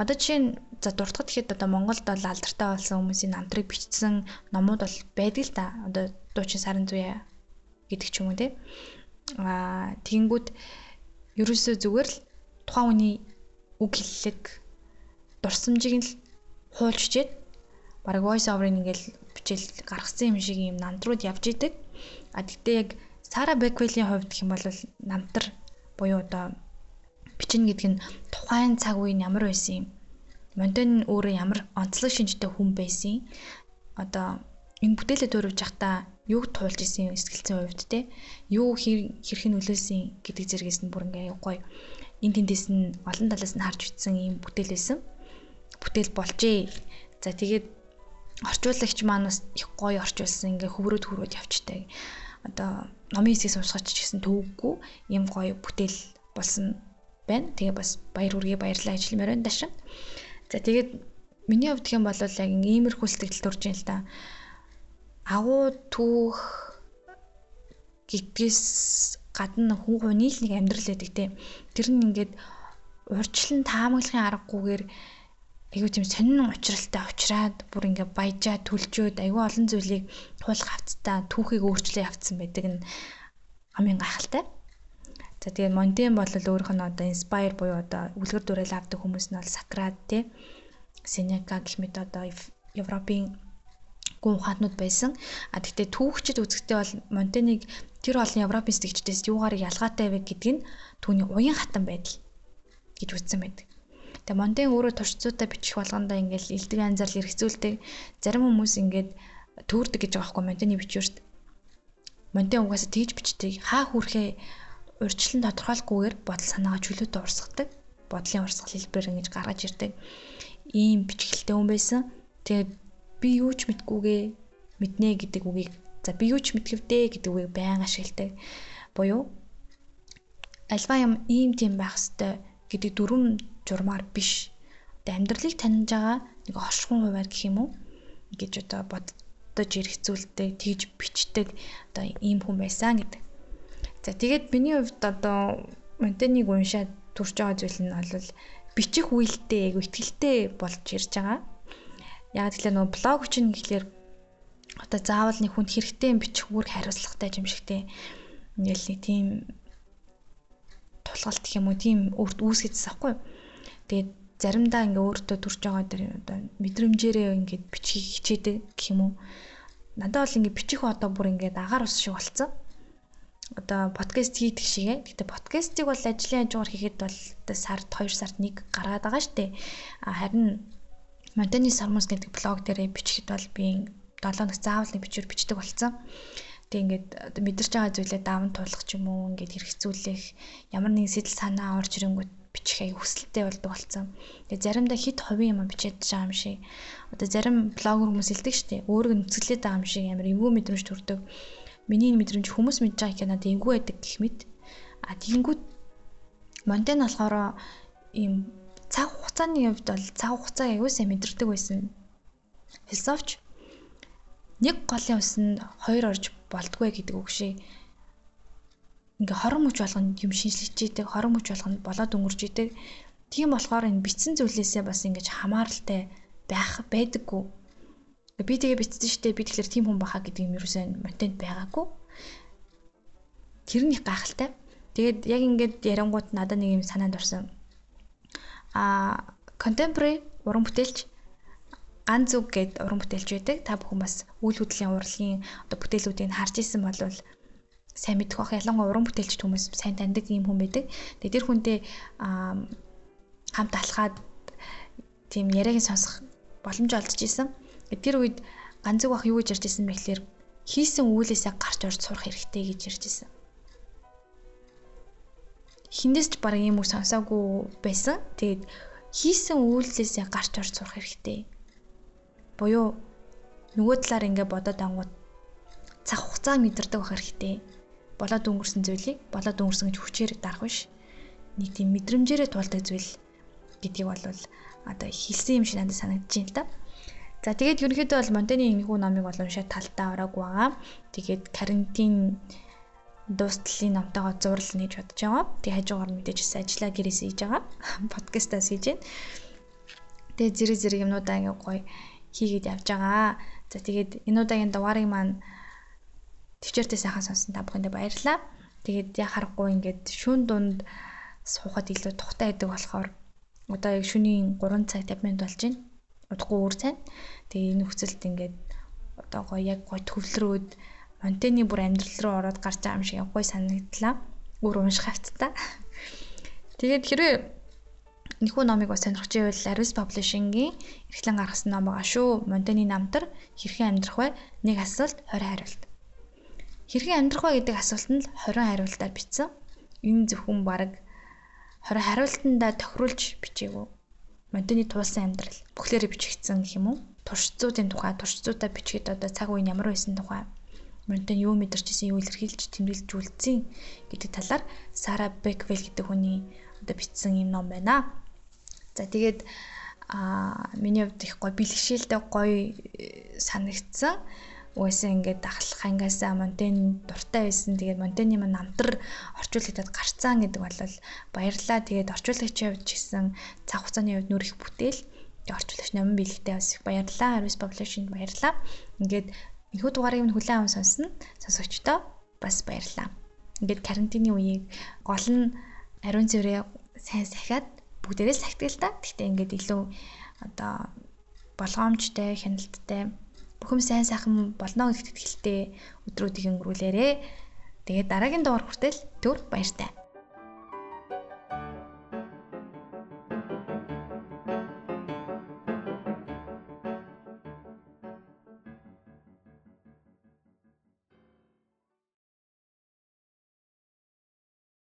Одоо жишээ нь за дуртахад гэхэд одоо Монголд бол алдартай болсон хүмүүсийн намтрыг бичсэн номууд бол байдаг л да. Одоо дуучин сарын зуя гэдэг ч юм уу те. Аа тэгэнгүүт ерөөсөө зүгээр л тухайн хүний үг хэллэг дурсамжийг нь л хуулж чичээд баг voice over-ыг ингээл бичээл гаргасан юм шиг юм намтрууд явж идэг. А тэгтээ яг Сара Беквелийн хувьд гэх юм бол намтар буюу одоо бичнэ гэдэг нь тухайн цаг үеийн ямар байсан юм. Монтен өөрөө ямар онцлог шинжтэй хүн байсан. Одоо энэ бүтээлээ төрөвж явахдаа юу туулж исэн сэтгэлцэн хувьд те юу хэрхэн нөлөөлсөн гэдэг зэрэгээс нь бүр ингээ гоё энэ тэндээс нь олон талаас нь харж утсан ийм бүтээл байсан. Бүтээл болжээ. За тэгээд орчуулагч маань бас их гоё орчуулсан ингээ хөврөөд хөрөөд явчтай одоо номын хэсгээс уншгач ч гэсэн төвөггүй юм гоё бүтээл болсон байна. Тэгээ бас баяр үргээ баярлалаа ажилламаар байна дашин. За тэгээд миний хувьд юм бол яг иймэрхүү сэтгэл төрж юм л да. Агуу түүх гэдгээс гадна хүн хүний л нэг амьдрал байдаг те. Тэр нь ингээд урьдчилан таамаглахын аргагүйгээр айгүй тийм сонин учралтай ухраад бүр ингээ баяжаа түлжөөд айгүй олон зүйлийг туулах хавцтай түүхийг өөрчлөө явцсан байдаг нь амын гайхалтай. За тэгээд Монтен бол өөрийнх нь одоо inspire буюу одоо үлгэр дуурайл авдаг хүмүүс нь бол Сократ тий Сенека гэх мэт одоо Европын гүн ухаанууд байсан. А тэгтээ түүхчид үзэхдээ бол Монтеныг тэр олон Европын сэтгэгчдээс юугаар ялгаатай вэ гэдг нь түүний уян хатан байдал гэж үзсэн байдаг. Тэгээ Монтен өөрөө туршицуудаа бичих болгондоо ингээл элдэг анзаарл эргцүүлдэг. Зарим хүмүүс ингээд төөрдөг гэж байгаа байхгүй Монтены бичвэрт. Монтен угаасаа тэгж бичдэг. Хаа хүрхээ урьдчилан тодорхойлохгүйгээр бодол санаагаа чөлөөтэй урсгадаг. Бодлын урсгал хэлбэр ингэж гаргаж ирдэг. Ийм бичгэлтэй хүн байсан. Тэгээд би юу ч мэдгүйгээ мэднэ гэдэг үгийг за би юу ч мэдгэвдэ гэдэг үгийг байн ашигладаг. Буюу альва юм ийм тийм байх хэвээр гэдэг дүрм журмаар биш. Одоо амьдралыг таньж байгаа нэг оршихуун хуваар гэх юм уу? гэж одоо боддож эргцүүлдэг, тэгж бичдэг одоо ийм хүн байсан гэдэг. За тэгээд миний хувьд одоо Монтениг уншаад турж байгаа зүйл нь бол бичих үйлдэл айгу ихтгэлтэй болж ирж байгаа. Яг тэгэхээр нөгөө блог чинь гэхлээр одоо заавал нэг хүнд хэрэгтэй бичих үүрэг хариуцлагатай юм шигтэй. Ингээл нэг тийм тулгалт гэх юм уу тийм өөрт үүсгэжсэн аахгүй? Тэгээд заримдаа ингээ өөртөө төрж байгаа дэр одоо мэдрэмжээрээ ингээд бичих хичээдэг гэх юм уу. Надад бол ингээ бичих одоо бүр ингээд агаар ус шиг болцсон. Одоо подкаст хийдэг шигээ. Гэтэ подкастыг бол ажлын хажуугаар хийхэд бол сард 2 сард нэг гаргаад байгаа штэ. Харин Монтаны сармус гэдэг блог дээрээ бичихд бол би 7 хоног заавал нэг бичвэр бичдэг болсон. Тэг ингээд мэдэрч байгаа зүйлээ даван туулах ч юм уу ингээд хэрэгцүүлэх ямар нэгэн сэтэл санаа орж ирэнгүүт бичих аяг хүсэлттэй болдог болсон. Тэгээ заримдаа хит ховын юм бичээд байгаа юм шиг. Одоо зарим блогер хүмүүс хэлдэг шүү дээ. Өөрөг нүцгэлээд байгаа юм шиг амар эвгүй мэдрэмж төрдөг. Миний мэдрэмж хүмүүс мэдж байгаа их надад эвгүй байдаг гэх мэт. А тэгэнгүүт Монтен болохоор ийм цаг хугацааны хувьд бол цаг хугацааг сайн мэдэрдэг байсан. Философч нэг голын усанд хоёр орж болдгоо гэдэг үг шиг ингээ хорон мөч болгонд юм шинжлэж идэг, хорон мөч болгонд болоод өнгөрч идэг. Тийм болохоор энэ битсэн зүйлээсээ бас ингэж хамааралтай байх байдаггүй. Би тэгээ битсэн штэ би тэгэхээр тийм хүн баха гэдэг юм ерөөсөө мотент байгаагүй. Тэр нь их гайхалтай. Тэгээд яг ингээд ярангууд надад нэг юм санаанд орсон. А contemporary уран бүтээлч ганц үг гэд уран бүтээлч байдаг. Та бүхэн бас үйл хөдлөлийн урлагийн одоо бүтээлүүдийг харж исэн бол сайн мэдэх бах. Ялангуяа уран бүтээлч хүмүүс сайн таньдаг юм хүн байдаг. Тэгээ тэр хүнтэй хамт алхаад тийм яриаг сонсох боломж олдож исэн. Тэр үед ганцэг бах юу гэж ярьж исэн бэ гэхээр хийсэн үйлээсээ гарч орж сурах хэрэгтэй гэж ярьж исэн. Хиндээс ч баг юм уу сонсоогүй байсан. Тэгээд хийсэн үйлдэлээсээ гарч орж сурах хэрэгтэй. Буюу нөгөө талаар ингээ бодоод ангууд цаг хугацаа мэдэрдэг байх хэрэгтэй. Болоод өнгөрсөн зүйлийг болоод өнгөрсөн гэж хүчээр дарах биш. Нэг тийм мэдрэмжээрээ тулдаг зүйл гэдгийг бол одоо хэлсэн юм шиг надад санагдаж байна да. За тэгээд ерөнхийдөө бол Монтений энэхүү номыг бол уншаад талтаа ороогүй байгаа. Тэгээд карантин дуустлын номтойгоо зурлал гэж бодож байгаа. Тэгээ хажуугаар мэдээж бас ажиллаа гэрээс хийж байгаа. Подкастаас хийж байна. Тэгээ зэрэг зэрэг юмнуудаа ингээ гоё хийгээд явж байгаа. За тэгээд энэ удаагийн дугаарыг маань төвчээртэй сайхан сонсон та бүхэндээ баярлалаа. Тэгээд яа харахгүй ингээд шүүн дунд суухад илүү тухтай байдаг болохоор одоо яг шөнийн 3 цаг 50 минут болж байна удахгүй үр цайн. Тэгээ энэ нөхцөлд ингээд одоо гоё яг гоё төвлөрөөд Монтений бүр амьдрал руу ороод гарч байгаа юм шиг гоё санагдлаа. Өөр унших хавцтай. Тэгээд хэрвээ Нэхүү номыг бас сонирхож байвал Aris Publishing-ийн эрхлэн гаргасан ном байгаа шүү. Монтений намтар хэрхэн амьдрах вэ? Нэг асуулт 20 хариулт. Хэрхэн амьдрах вэ гэдэг асуултанд 20 хариултаар бичсэн. Энэ зөвхөн баг 20 хариултандаа тохируулж бичээгүй. Монтений туулсан амьдрал бүхлээрээ бичигдсэн гэх юм уу? Туршицуудын тухай, туршицуудаа бичгээд одоо цаг үеийн ямар байсан тухай Монтен юу мэдэрч исэн, юу илэрхийлж тэмдэглэж үлдсэн гэдэг талаар Сара Беквел гэдэг хүний одоо бичсэн юм ном байна. За тэгээд а миний хувьд их гоё бэлгшээлтэй гоё э, санагдсан. Угаасаа ингээд дахлах ангиасаа Монтен дуртай байсан. Тэгээд Монтений маань намтар орчуулагдаад гарцсан гэдэг бол баярлаа. Тэгээд орчуулагчийн хувьд ч гэсэн цаг хугацааны хувьд нүр их бүтээл. Тэгээд орчуулагч номын бэлгтэй бас их баярлаа. Aris Publishing баярлаа. Ингээд энэхүү дугаарыг нь хүлээн аван сонсно. Сонсогчдоо бас баярлаа. Ингээд карантины үеийг гол нь ариун цэврээ сайн сахиад бүгдээрээ сахидаг л та. Гэхдээ ингээд илүү одоо болгоомжтой, хяналттай Бүхэм сайн сайхан болно гэдэгт итгэлтэй өдрүүдийг өнгөрүүлээрэ. Тэгээд дараагийн дугаар хүртэл түр баяртай.